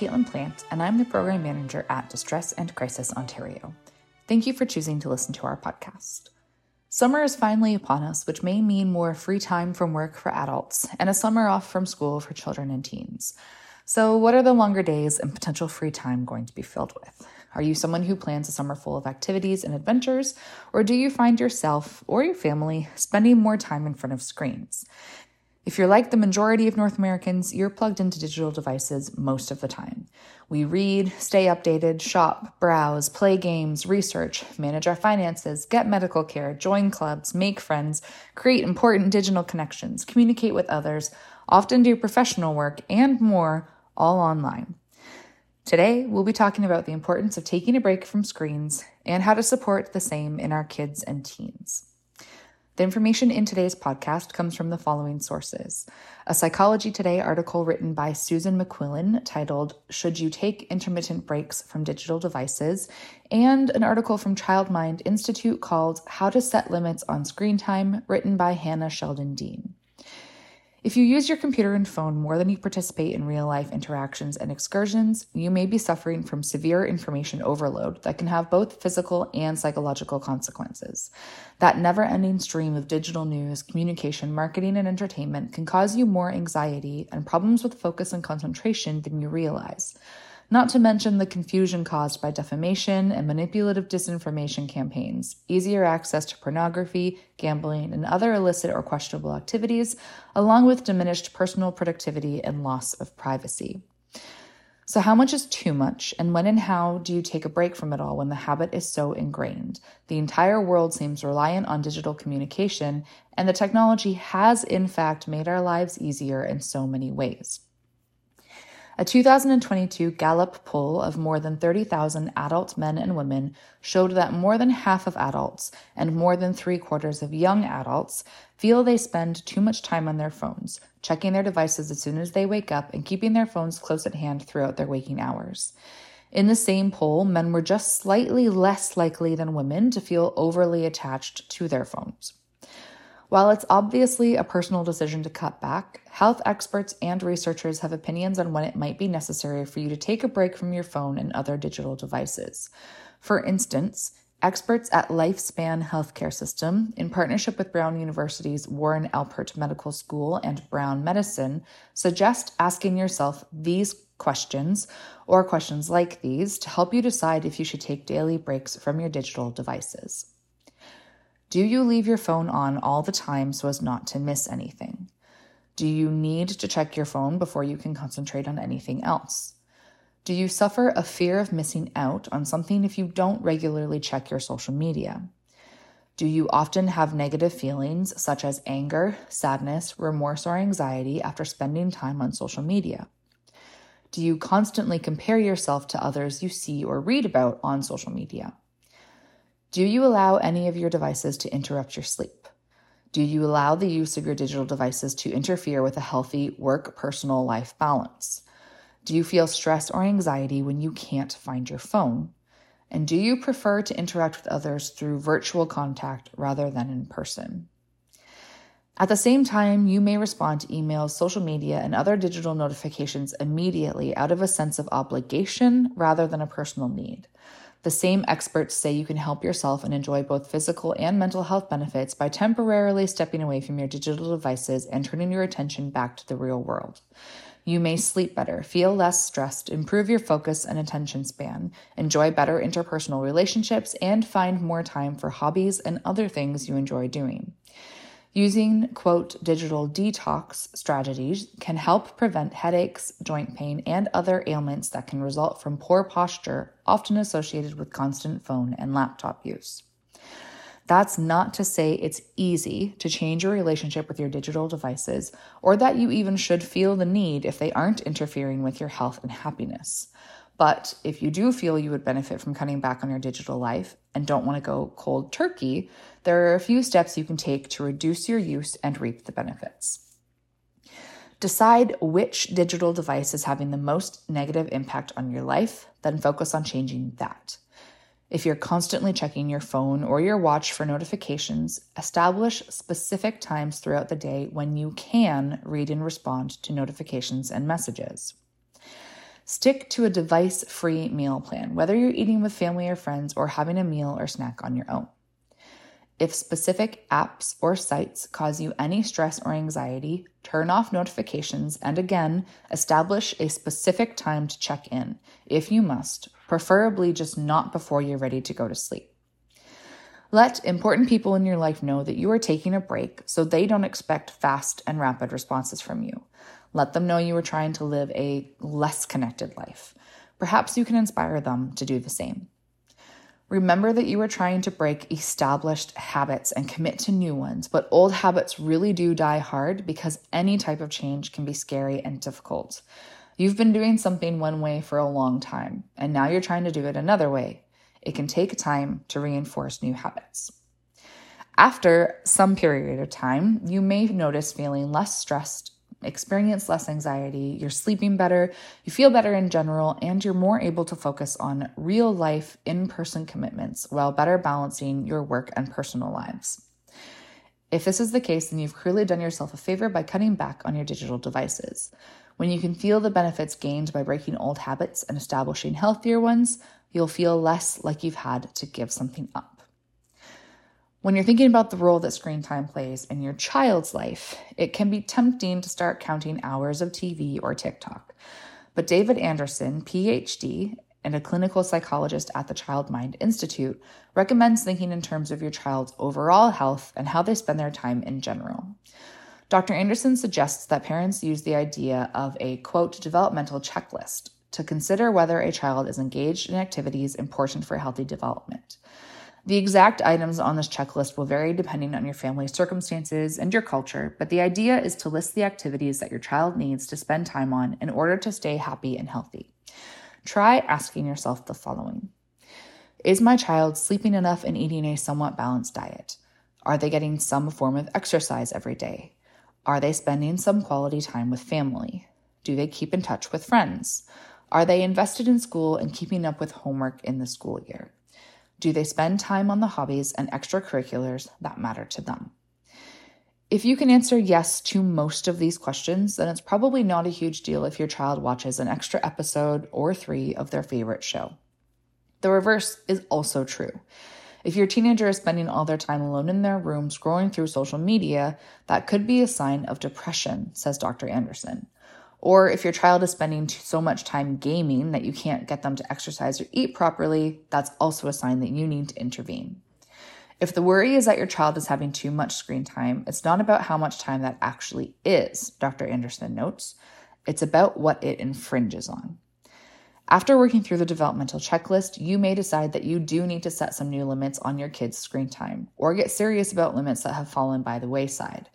Caitlin Plant, and I'm the Program Manager at Distress and Crisis Ontario. Thank you for choosing to listen to our podcast. Summer is finally upon us, which may mean more free time from work for adults and a summer off from school for children and teens. So, what are the longer days and potential free time going to be filled with? Are you someone who plans a summer full of activities and adventures, or do you find yourself or your family spending more time in front of screens? If you're like the majority of North Americans, you're plugged into digital devices most of the time. We read, stay updated, shop, browse, play games, research, manage our finances, get medical care, join clubs, make friends, create important digital connections, communicate with others, often do professional work, and more, all online. Today, we'll be talking about the importance of taking a break from screens and how to support the same in our kids and teens. The information in today's podcast comes from the following sources a Psychology Today article written by Susan McQuillan titled, Should You Take Intermittent Breaks from Digital Devices? and an article from Childmind Institute called How to Set Limits on Screen Time, written by Hannah Sheldon Dean. If you use your computer and phone more than you participate in real life interactions and excursions, you may be suffering from severe information overload that can have both physical and psychological consequences. That never ending stream of digital news, communication, marketing, and entertainment can cause you more anxiety and problems with focus and concentration than you realize not to mention the confusion caused by defamation and manipulative disinformation campaigns, easier access to pornography, gambling, and other illicit or questionable activities, along with diminished personal productivity and loss of privacy. So, how much is too much, and when and how do you take a break from it all when the habit is so ingrained? The entire world seems reliant on digital communication, and the technology has, in fact, made our lives easier in so many ways. A 2022 Gallup poll of more than 30,000 adult men and women showed that more than half of adults and more than three quarters of young adults feel they spend too much time on their phones, checking their devices as soon as they wake up and keeping their phones close at hand throughout their waking hours. In the same poll, men were just slightly less likely than women to feel overly attached to their phones. While it's obviously a personal decision to cut back, health experts and researchers have opinions on when it might be necessary for you to take a break from your phone and other digital devices. For instance, experts at Lifespan Healthcare System, in partnership with Brown University's Warren Alpert Medical School and Brown Medicine, suggest asking yourself these questions or questions like these to help you decide if you should take daily breaks from your digital devices. Do you leave your phone on all the time so as not to miss anything? Do you need to check your phone before you can concentrate on anything else? Do you suffer a fear of missing out on something if you don't regularly check your social media? Do you often have negative feelings such as anger, sadness, remorse, or anxiety after spending time on social media? Do you constantly compare yourself to others you see or read about on social media? Do you allow any of your devices to interrupt your sleep? Do you allow the use of your digital devices to interfere with a healthy work personal life balance? Do you feel stress or anxiety when you can't find your phone? And do you prefer to interact with others through virtual contact rather than in person? At the same time, you may respond to emails, social media, and other digital notifications immediately out of a sense of obligation rather than a personal need. The same experts say you can help yourself and enjoy both physical and mental health benefits by temporarily stepping away from your digital devices and turning your attention back to the real world. You may sleep better, feel less stressed, improve your focus and attention span, enjoy better interpersonal relationships, and find more time for hobbies and other things you enjoy doing. Using, quote, digital detox strategies can help prevent headaches, joint pain, and other ailments that can result from poor posture, often associated with constant phone and laptop use. That's not to say it's easy to change your relationship with your digital devices or that you even should feel the need if they aren't interfering with your health and happiness. But if you do feel you would benefit from cutting back on your digital life and don't want to go cold turkey, there are a few steps you can take to reduce your use and reap the benefits. Decide which digital device is having the most negative impact on your life, then focus on changing that. If you're constantly checking your phone or your watch for notifications, establish specific times throughout the day when you can read and respond to notifications and messages. Stick to a device free meal plan, whether you're eating with family or friends or having a meal or snack on your own. If specific apps or sites cause you any stress or anxiety, turn off notifications and again, establish a specific time to check in, if you must, preferably just not before you're ready to go to sleep. Let important people in your life know that you are taking a break so they don't expect fast and rapid responses from you. Let them know you are trying to live a less connected life. Perhaps you can inspire them to do the same. Remember that you are trying to break established habits and commit to new ones, but old habits really do die hard because any type of change can be scary and difficult. You've been doing something one way for a long time, and now you're trying to do it another way. It can take time to reinforce new habits. After some period of time, you may notice feeling less stressed, experience less anxiety, you're sleeping better, you feel better in general, and you're more able to focus on real life, in person commitments while better balancing your work and personal lives. If this is the case, then you've clearly done yourself a favor by cutting back on your digital devices. When you can feel the benefits gained by breaking old habits and establishing healthier ones, you'll feel less like you've had to give something up. When you're thinking about the role that screen time plays in your child's life, it can be tempting to start counting hours of TV or TikTok. But David Anderson, PhD, and a clinical psychologist at the Child Mind Institute, recommends thinking in terms of your child's overall health and how they spend their time in general. Dr. Anderson suggests that parents use the idea of a quote developmental checklist to consider whether a child is engaged in activities important for healthy development. The exact items on this checklist will vary depending on your family's circumstances and your culture, but the idea is to list the activities that your child needs to spend time on in order to stay happy and healthy. Try asking yourself the following Is my child sleeping enough and eating a somewhat balanced diet? Are they getting some form of exercise every day? Are they spending some quality time with family? Do they keep in touch with friends? Are they invested in school and keeping up with homework in the school year? Do they spend time on the hobbies and extracurriculars that matter to them? If you can answer yes to most of these questions, then it's probably not a huge deal if your child watches an extra episode or three of their favorite show. The reverse is also true. If your teenager is spending all their time alone in their room scrolling through social media, that could be a sign of depression, says Dr. Anderson. Or if your child is spending so much time gaming that you can't get them to exercise or eat properly, that's also a sign that you need to intervene. If the worry is that your child is having too much screen time, it's not about how much time that actually is, Dr. Anderson notes. It's about what it infringes on. After working through the developmental checklist, you may decide that you do need to set some new limits on your kids' screen time or get serious about limits that have fallen by the wayside.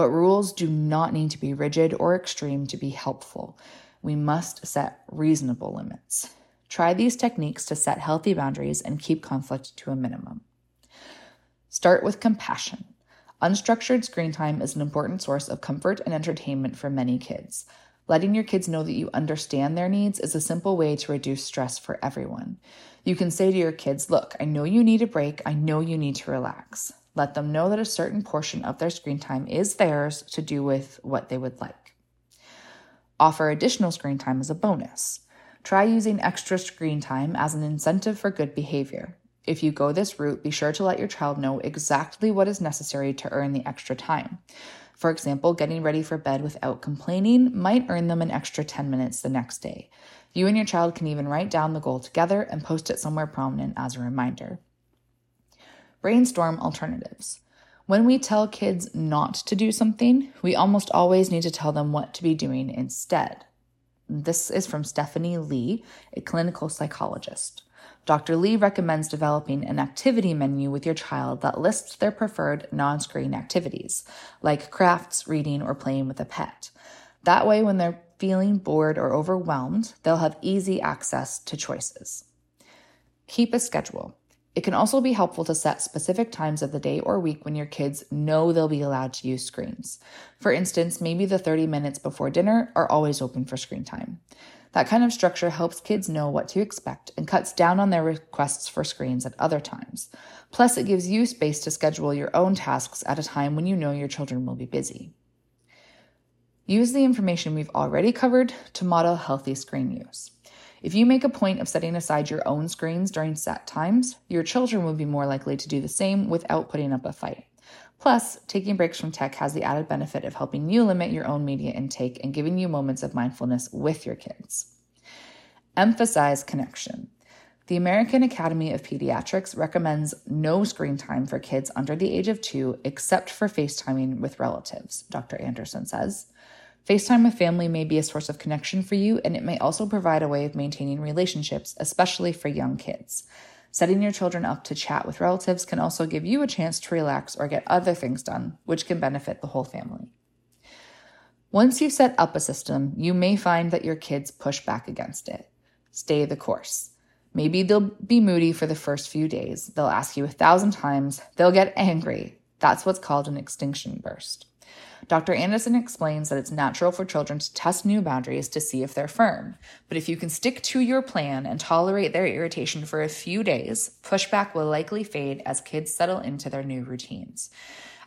But rules do not need to be rigid or extreme to be helpful. We must set reasonable limits. Try these techniques to set healthy boundaries and keep conflict to a minimum. Start with compassion. Unstructured screen time is an important source of comfort and entertainment for many kids. Letting your kids know that you understand their needs is a simple way to reduce stress for everyone. You can say to your kids, Look, I know you need a break. I know you need to relax. Let them know that a certain portion of their screen time is theirs to do with what they would like. Offer additional screen time as a bonus. Try using extra screen time as an incentive for good behavior. If you go this route, be sure to let your child know exactly what is necessary to earn the extra time. For example, getting ready for bed without complaining might earn them an extra 10 minutes the next day. You and your child can even write down the goal together and post it somewhere prominent as a reminder. Brainstorm alternatives. When we tell kids not to do something, we almost always need to tell them what to be doing instead. This is from Stephanie Lee, a clinical psychologist. Dr. Lee recommends developing an activity menu with your child that lists their preferred non screen activities, like crafts, reading, or playing with a pet. That way, when they're feeling bored or overwhelmed, they'll have easy access to choices. Keep a schedule. It can also be helpful to set specific times of the day or week when your kids know they'll be allowed to use screens. For instance, maybe the 30 minutes before dinner are always open for screen time. That kind of structure helps kids know what to expect and cuts down on their requests for screens at other times. Plus, it gives you space to schedule your own tasks at a time when you know your children will be busy. Use the information we've already covered to model healthy screen use. If you make a point of setting aside your own screens during set times, your children will be more likely to do the same without putting up a fight. Plus, taking breaks from tech has the added benefit of helping you limit your own media intake and giving you moments of mindfulness with your kids. Emphasize connection. The American Academy of Pediatrics recommends no screen time for kids under the age of two except for FaceTiming with relatives, Dr. Anderson says. FaceTime with family may be a source of connection for you, and it may also provide a way of maintaining relationships, especially for young kids. Setting your children up to chat with relatives can also give you a chance to relax or get other things done, which can benefit the whole family. Once you set up a system, you may find that your kids push back against it. Stay the course. Maybe they'll be moody for the first few days. They'll ask you a thousand times. They'll get angry. That's what's called an extinction burst. Dr. Anderson explains that it's natural for children to test new boundaries to see if they're firm. But if you can stick to your plan and tolerate their irritation for a few days, pushback will likely fade as kids settle into their new routines.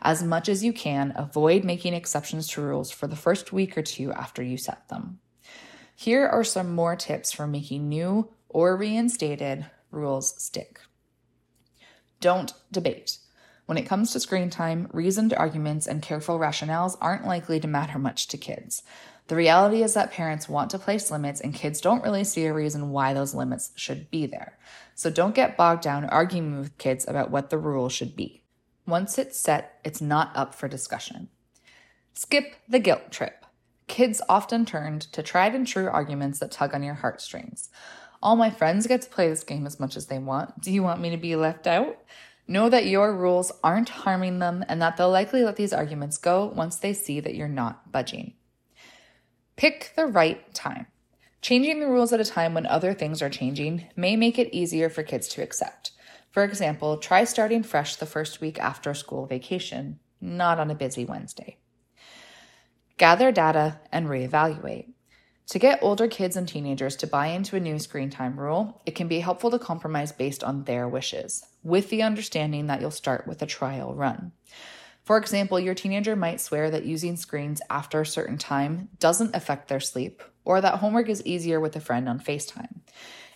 As much as you can, avoid making exceptions to rules for the first week or two after you set them. Here are some more tips for making new or reinstated rules stick. Don't debate. When it comes to screen time, reasoned arguments and careful rationales aren't likely to matter much to kids. The reality is that parents want to place limits and kids don't really see a reason why those limits should be there. So don't get bogged down arguing with kids about what the rule should be. Once it's set, it's not up for discussion. Skip the guilt trip. Kids often turn to tried and true arguments that tug on your heartstrings. All my friends get to play this game as much as they want. Do you want me to be left out? Know that your rules aren't harming them and that they'll likely let these arguments go once they see that you're not budging. Pick the right time. Changing the rules at a time when other things are changing may make it easier for kids to accept. For example, try starting fresh the first week after school vacation, not on a busy Wednesday. Gather data and reevaluate. To get older kids and teenagers to buy into a new screen time rule, it can be helpful to compromise based on their wishes, with the understanding that you'll start with a trial run. For example, your teenager might swear that using screens after a certain time doesn't affect their sleep, or that homework is easier with a friend on FaceTime.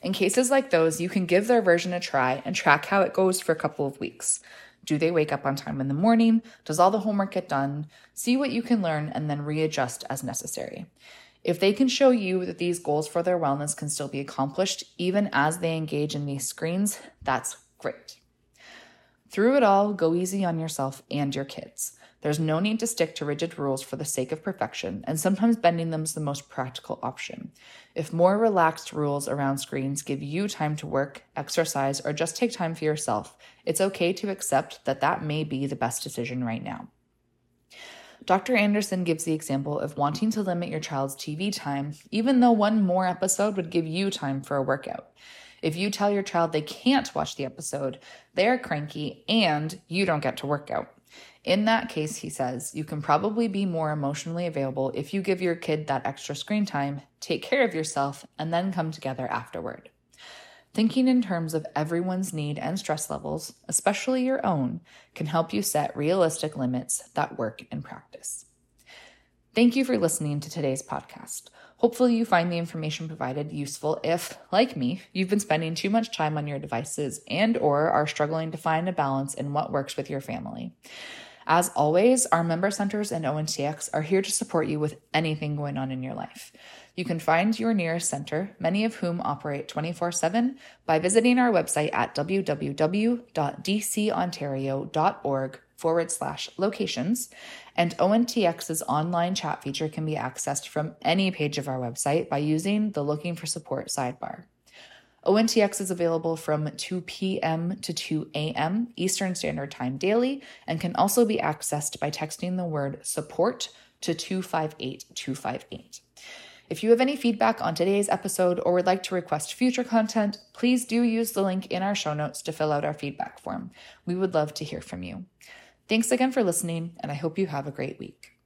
In cases like those, you can give their version a try and track how it goes for a couple of weeks. Do they wake up on time in the morning? Does all the homework get done? See what you can learn and then readjust as necessary. If they can show you that these goals for their wellness can still be accomplished even as they engage in these screens, that's great. Through it all, go easy on yourself and your kids. There's no need to stick to rigid rules for the sake of perfection, and sometimes bending them is the most practical option. If more relaxed rules around screens give you time to work, exercise, or just take time for yourself, it's okay to accept that that may be the best decision right now. Dr. Anderson gives the example of wanting to limit your child's TV time, even though one more episode would give you time for a workout. If you tell your child they can't watch the episode, they're cranky and you don't get to work out. In that case, he says, you can probably be more emotionally available if you give your kid that extra screen time, take care of yourself, and then come together afterward. Thinking in terms of everyone's need and stress levels, especially your own, can help you set realistic limits that work in practice. Thank you for listening to today's podcast. Hopefully, you find the information provided useful if, like me, you've been spending too much time on your devices and or are struggling to find a balance in what works with your family. As always, our member centers and ONTX are here to support you with anything going on in your life. You can find your nearest center, many of whom operate 24 7, by visiting our website at www.dcontario.org forward slash locations. And ONTX's online chat feature can be accessed from any page of our website by using the Looking for Support sidebar. ONTX is available from 2 p.m. to 2 a.m. Eastern Standard Time daily and can also be accessed by texting the word support to 258 258. If you have any feedback on today's episode or would like to request future content, please do use the link in our show notes to fill out our feedback form. We would love to hear from you. Thanks again for listening, and I hope you have a great week.